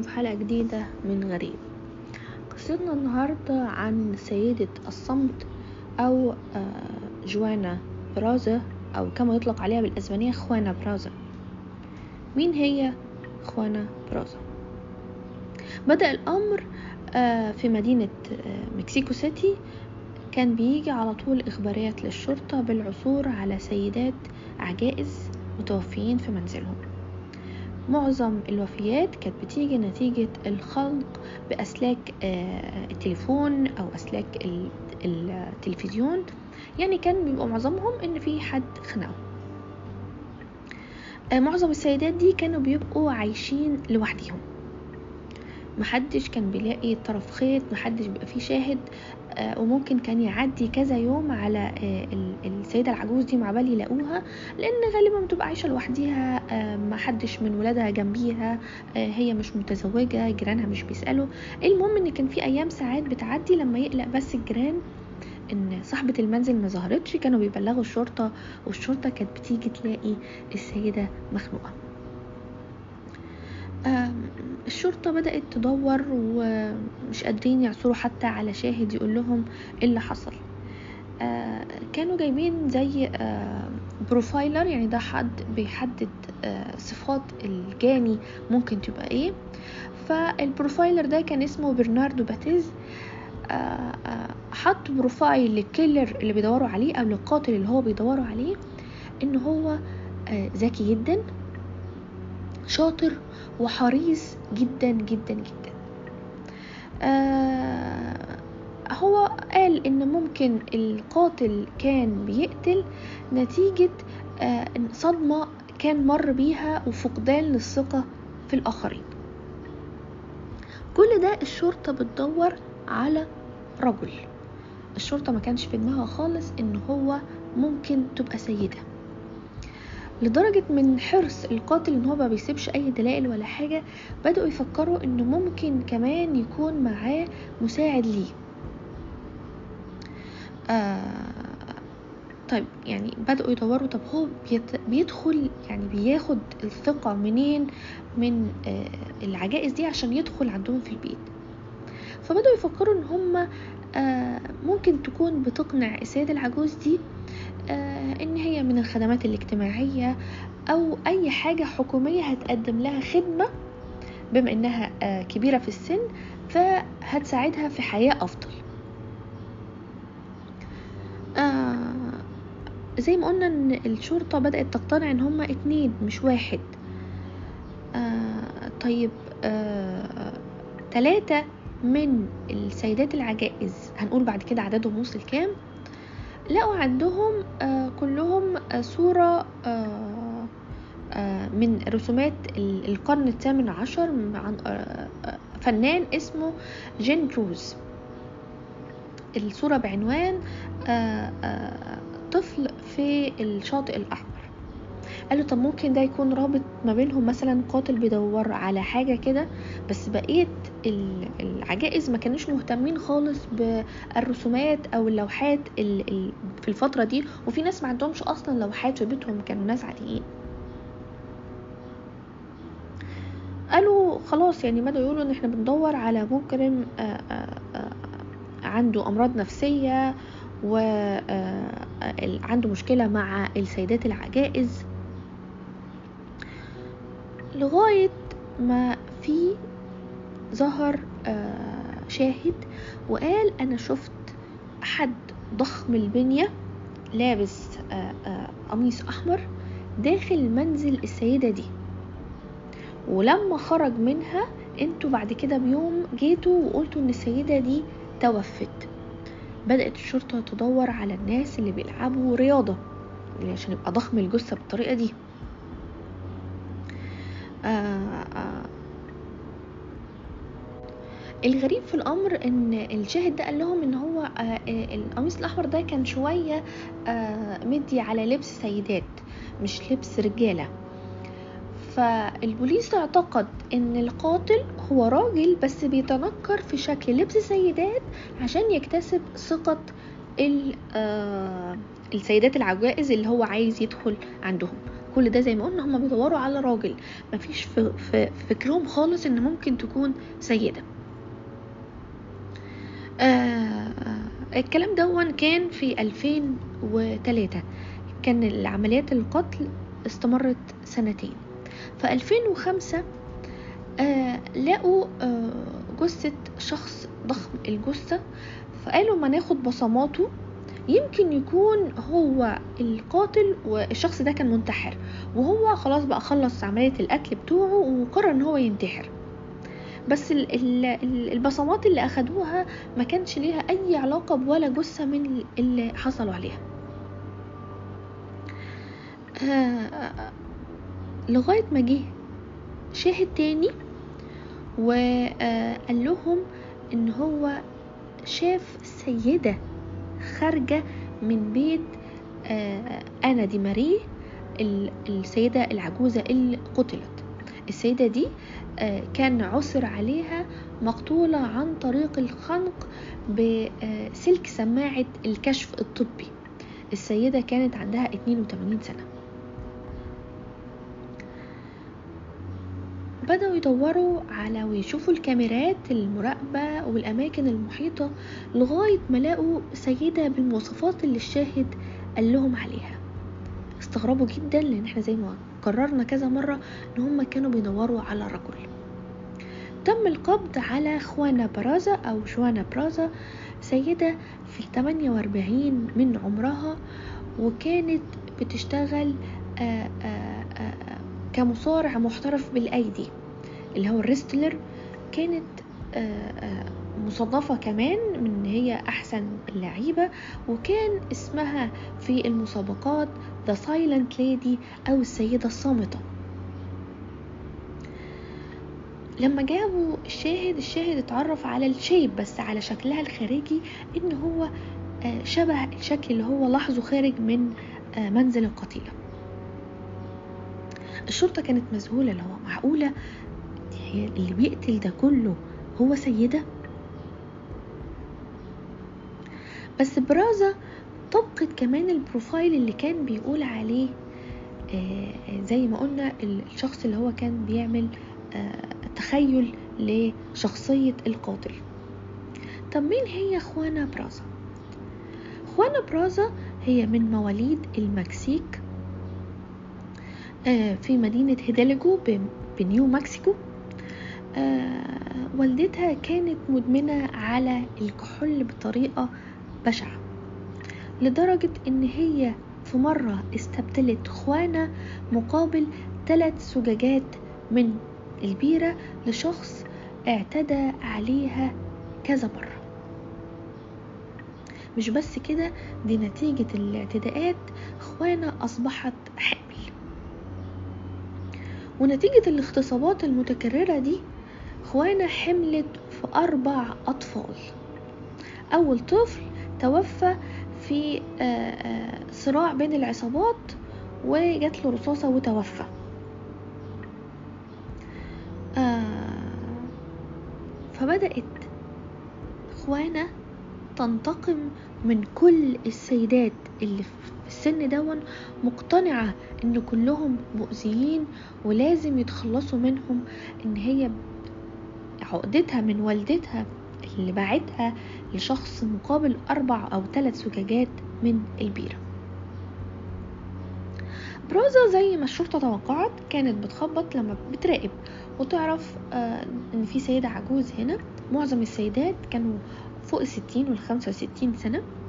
بكم في حلقة جديدة من غريب. قصتنا النهاردة عن سيدة الصمت أو آه، جوانا برازا أو كما يطلق عليها بالأسبانية خوانا برازا مين هي خوانا برازا؟ بدأ الأمر آه، في مدينة آه، مكسيكو سيتي. كان بيجي على طول إخباريات للشرطة بالعثور على سيدات عجائز متوفيين في منزلهم. معظم الوفيات كانت بتيجي نتيجة الخلق بأسلاك آه، التليفون أو أسلاك التلفزيون. يعني كان بيبقى معظمهم إن في حد خنقه آه، معظم السيدات دي كانوا بيبقوا عايشين لوحديهم. محدش كان بيلاقي طرف خيط محدش بيبقى فيه شاهد آه، وممكن كان يعدي كذا يوم على آه، السيدة العجوز دي مع بال يلاقوها لأن غالبا بتبقى عايشة لوحديها آه، محدش من ولادها جنبيها هي مش متزوجة جيرانها مش بيسألوا. المهم إن كان في أيام ساعات بتعدي لما يقلق بس الجيران إن صاحبة المنزل ما ظهرتش كانوا بيبلغوا الشرطة والشرطة كانت بتيجي تلاقي السيدة مخنوقة. الشرطة بدأت تدور ومش قادرين يعثروا حتى على شاهد يقول لهم إيه اللي حصل. آه، كانوا جايبين زي profiler يعني ده حد بيحدد آه، صفات الجاني ممكن تبقى إيه. فال profiler ده كان اسمه برناردو باتيز. آه، حط profile لل killer اللي بيدوروا عليه أو للقاتل اللي هو بيدوروا عليه إن هو ذكي جدا. شاطر وحريص جدا جدا جدا. آه هو قال إن ممكن القاتل كان بيقتل نتيجة آه صدمة كان مر بيها وفقدان للثقة في الآخرين. كل ده الشرطة بتدور على رجل. الشرطة ما كانش في دماغها خالص إن هو ممكن تبقى سيدة. لدرجة من حرص القاتل إن هو ما بيسيبش أي دلائل ولا حاجة بدأوا يفكروا إنه ممكن كمان يكون معاه مساعد ليه. آه طيب يعني بدأوا يدوروا طب هو بيدخل يعني بياخد الثقة منين؟ من آه العجائز دي عشان يدخل عندهم في البيت. فبدأوا يفكروا إن هم آه ممكن تكون بتقنع السيدة العجوز دي آه، إن هي من الخدمات الاجتماعية أو أي حاجة حكومية هتقدم لها خدمة بما إنها آه، كبيرة في السن فهتساعدها في حياة أفضل. آه، زي ما قلنا إن الشرطة بدأت تقتنع إن هما اتنين مش واحد. طيب ثلاثة من السيدات العجائز. هنقول بعد كده عددهم وصل كام؟ لقوا عندهم آه، كلهم آه، صورة آه، من رسومات القرن الثامن عشر عن فنان اسمه جين كروز. الصورة بعنوان طفل في الشاطئ الأحمر. قالوا طب ممكن ده يكون رابط ما بينهم؟ مثلا قاتل بيدور على حاجة كده بس بقية العجائز ما كانوش مهتمين خالص بالرسومات أو اللوحات في الفترة دي وفي ناس ما عندهمش أصلا لوحات في بيتهم كانوا ناس عاديين. قالوا خلاص يعني بدأوا يقولوا إن إحنا بندور على مجرم عنده أمراض نفسية وعنده مشكلة مع السيدات العجائز. لغاية ما في ظهر آه، شاهد وقال أنا شفت حد ضخم البنية لابس آه، آه، قميص أحمر داخل منزل السيدة دي ولما خرج منها أنتوا بعد كده بيوم جيتوا وقلتوا إن السيدة دي توفت بدأت الشرطة تدور على الناس اللي بيلعبوا رياضة عشان يبقى ضخم الجثة بالطريقة دي آه. الغريب في الأمر إن الشاهد ده قال لهم إن هو آه، القميص الأحمر ده كان شوية مدي على لبس سيدات مش لبس رجالة. فالبوليس اعتقد إن القاتل هو راجل بس بيتنكر في شكل لبس سيدات عشان يكتسب ثقة السيدات العجائز اللي هو عايز يدخل عندهم. كل ده زي ما قلنا هما بيدوروا على راجل. مفيش في, فكرهم خالص إن ممكن تكون سيدة. آه الكلام دون كان في 2003 كان العمليات القتل استمرت سنتين. في 2005 آه لقوا آه جثة شخص ضخم الجثة. فقالوا ما ناخد بصماته. يمكن يكون هو القاتل والشخص ده كان منتحر. وهو خلاص بقى خلص عملية القتل بتوعه وقرر إن هو ينتحر. بس البصمات اللي أخدوها ما كانش ليها أي علاقة بولا جثة من اللي حصلوا عليها. آه لغاية ما جه شاهد تاني وقال لهم إن هو شاف سيدة خارجة من بيت أنا دي ماري السيدة العجوزة اللي قتلت. السيدة دي كان عثر عليها مقتولة عن طريق الخنق بسلك سماعة الكشف الطبي. السيدة كانت عندها 82 سنة. بدأوا يدوروا على ويشوفوا الكاميرات المراقبة والأماكن المحيطة لغاية ما لقوا سيدة بالمواصفات اللي الشاهد قال لهم عليها. استغربوا جدا لأن إحنا زي ما قررنا كذا مرة إن هم كانوا بيدوروا على رجل. تم القبض على خوانا برازا أو شوانا برازا سيدة في 48 من عمرها وكانت بتشتغل آآ آآ كمصارع محترف بالأيدي اللي هو الريستلر كانت مصنفة كمان من هي أحسن اللعيبة وكان اسمها في المسابقات The Silent Lady أو السيدة الصامتة. لما جابوا الشاهد الشاهد اتعرف على الشيب بس على شكلها الخارجي إن هو شبه الشكل اللي هو لاحظه خارج من منزل القتيلة الشرطة كانت مذهولة اللي هو معقولة اللي بيقتل ده كله هو سيدة؟ بس برازا طبقت كمان البروفايل اللي كان بيقول عليه آه زي ما قلنا الشخص اللي هو كان بيعمل آه تخيل لشخصية القاتل. طب مين هي خوانا برازا؟ خوانا برازا هي من مواليد المكسيك آه في مدينة هيدالجو بنيو مكسيكو. والدتها كانت مدمنة على الكحول بطريقة بشعة لدرجة إن هي في مرة استبدلت خوانا مقابل ثلاث زجاجات من البيرة لشخص اعتدى عليها كذا مرة. مش بس كده دي نتيجة الاعتداءات خوانا أصبحت حامل. ونتيجة الاغتصابات المتكررة دي خوانا حملت في أربع أطفال. أول طفل توفى في صراع بين العصابات وجات له رصاصة وتوفى. فبدأت خوانا تنتقم من كل السيدات اللي في السن دون مقتنعة إن كلهم مؤذيين ولازم يتخلصوا منهم إن هي عقدتها من والدتها اللي باعتها لشخص مقابل أربع أو ثلاث زجاجات من البيرة. برازا زي ما الشرطة توقعت كانت بتخبط لما بتراقب وتعرف آه إن في سيدة عجوز هنا. معظم السيدات كانوا فوق الستين والخمسة وستين سنة.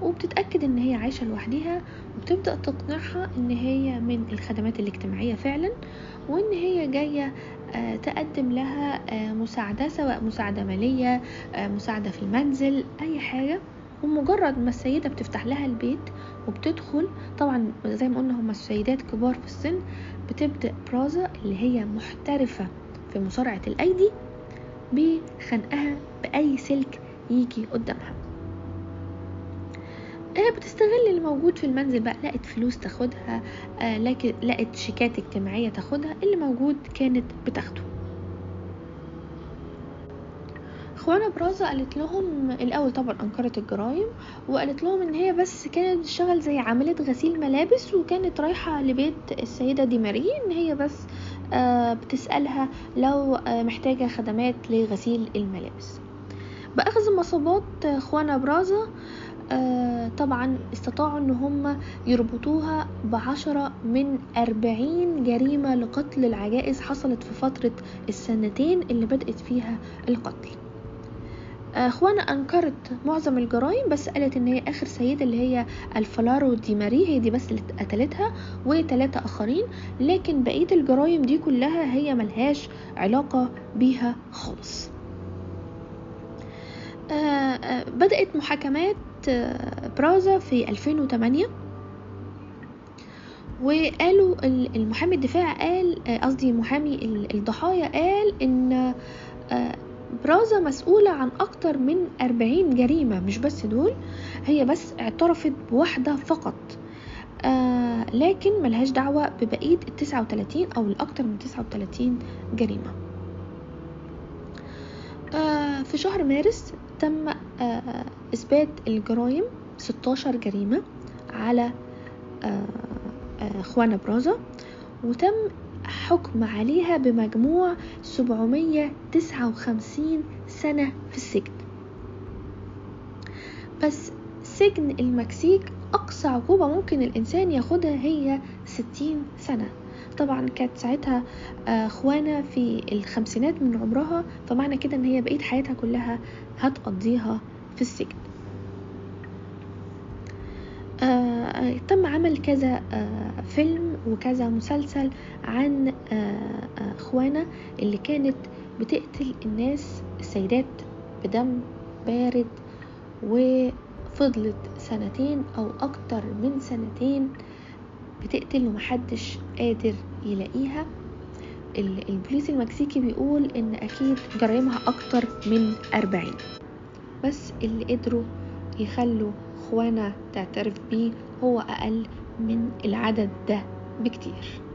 وبتتأكد إن هي عايشة لوحدها وبتبدأ تقنعها إن هي من الخدمات الاجتماعية فعلا وإن هي جاية آه تقدم لها آه مساعدة سواء مساعدة مالية مساعدة في المنزل أي حاجة. ومجرد ما السيدة بتفتح لها البيت وبتدخل طبعا زي ما قلنا هما السيدات كبار في السن بتبدأ برازا اللي هي محترفة في مصارعة الأيدي بخنقها بأي سلك يجي قدامها. بتستغل اللي موجود في المنزل بقى. لقت فلوس تاخدها آه لقت شيكات اجتماعية تاخدها اللي موجود كانت بتاخده. خوانة برازا قالت لهم الأول طبعا أنكرت الجرائم وقالت لهم إن هي بس كانت بتشتغل زي عاملة غسيل ملابس وكانت رايحة لبيت السيدة دي ماري إن هي بس آه، بتسألها لو آه، محتاجة خدمات لغسيل الملابس. بأخذ مصابات خوانة برازا آه، طبعا استطاعوا إن هم يربطوها بعشرة من أربعين جريمة لقتل العجائز حصلت في فترة السنتين اللي بدأت فيها القتل. أخوانا أنكرت معظم الجرائم بس قالت إن هي آخر سيدة اللي هي الفلارو دي ماري هي دي بس اللي قتلتها وثلاثه آخرين لكن بقية الجرائم دي كلها هي ملهاش علاقة بيها خالص. آه، آه، بدأت محاكمات آه، برازا في 2008 وقالوا المحامي الدفاع قال قصدي محامي الضحايا قال إن برازا مسؤولة عن أكتر من أربعين جريمة مش بس دول هي بس اعترفت بواحدة فقط. آه لكن ملهاش دعوة ببقية التسعة وتلاتين أو الأكتر من تسعة وتلاتين جريمة. آه في شهر مارس تم آه إثبات الجرائم 16 جريمة على آه آه خوانا برازا وتم حكم عليها بمجموع 759 سنة في السجن. بس سجن المكسيك أقصى عقوبة ممكن الإنسان ياخدها هي 60 سنة. طبعا كانت ساعتها آه، خوانة في الخمسينات من عمرها فمعنى كده إن هي بقيت حياتها كلها هتقضيها في السجن. آه تم عمل كذا آه فيلم وكذا مسلسل عن آه خوانة اللي كانت بتقتل الناس السيدات بدم بارد وفضلت سنتين أو أكتر من سنتين بتقتل ومحدش قادر يلاقيها. البوليس المكسيكي بيقول إن أكيد جرائمها أكتر من أربعين. بس اللي قدروا يخلوا اخوانا تعترف بيه هو أقل من العدد ده بكتير.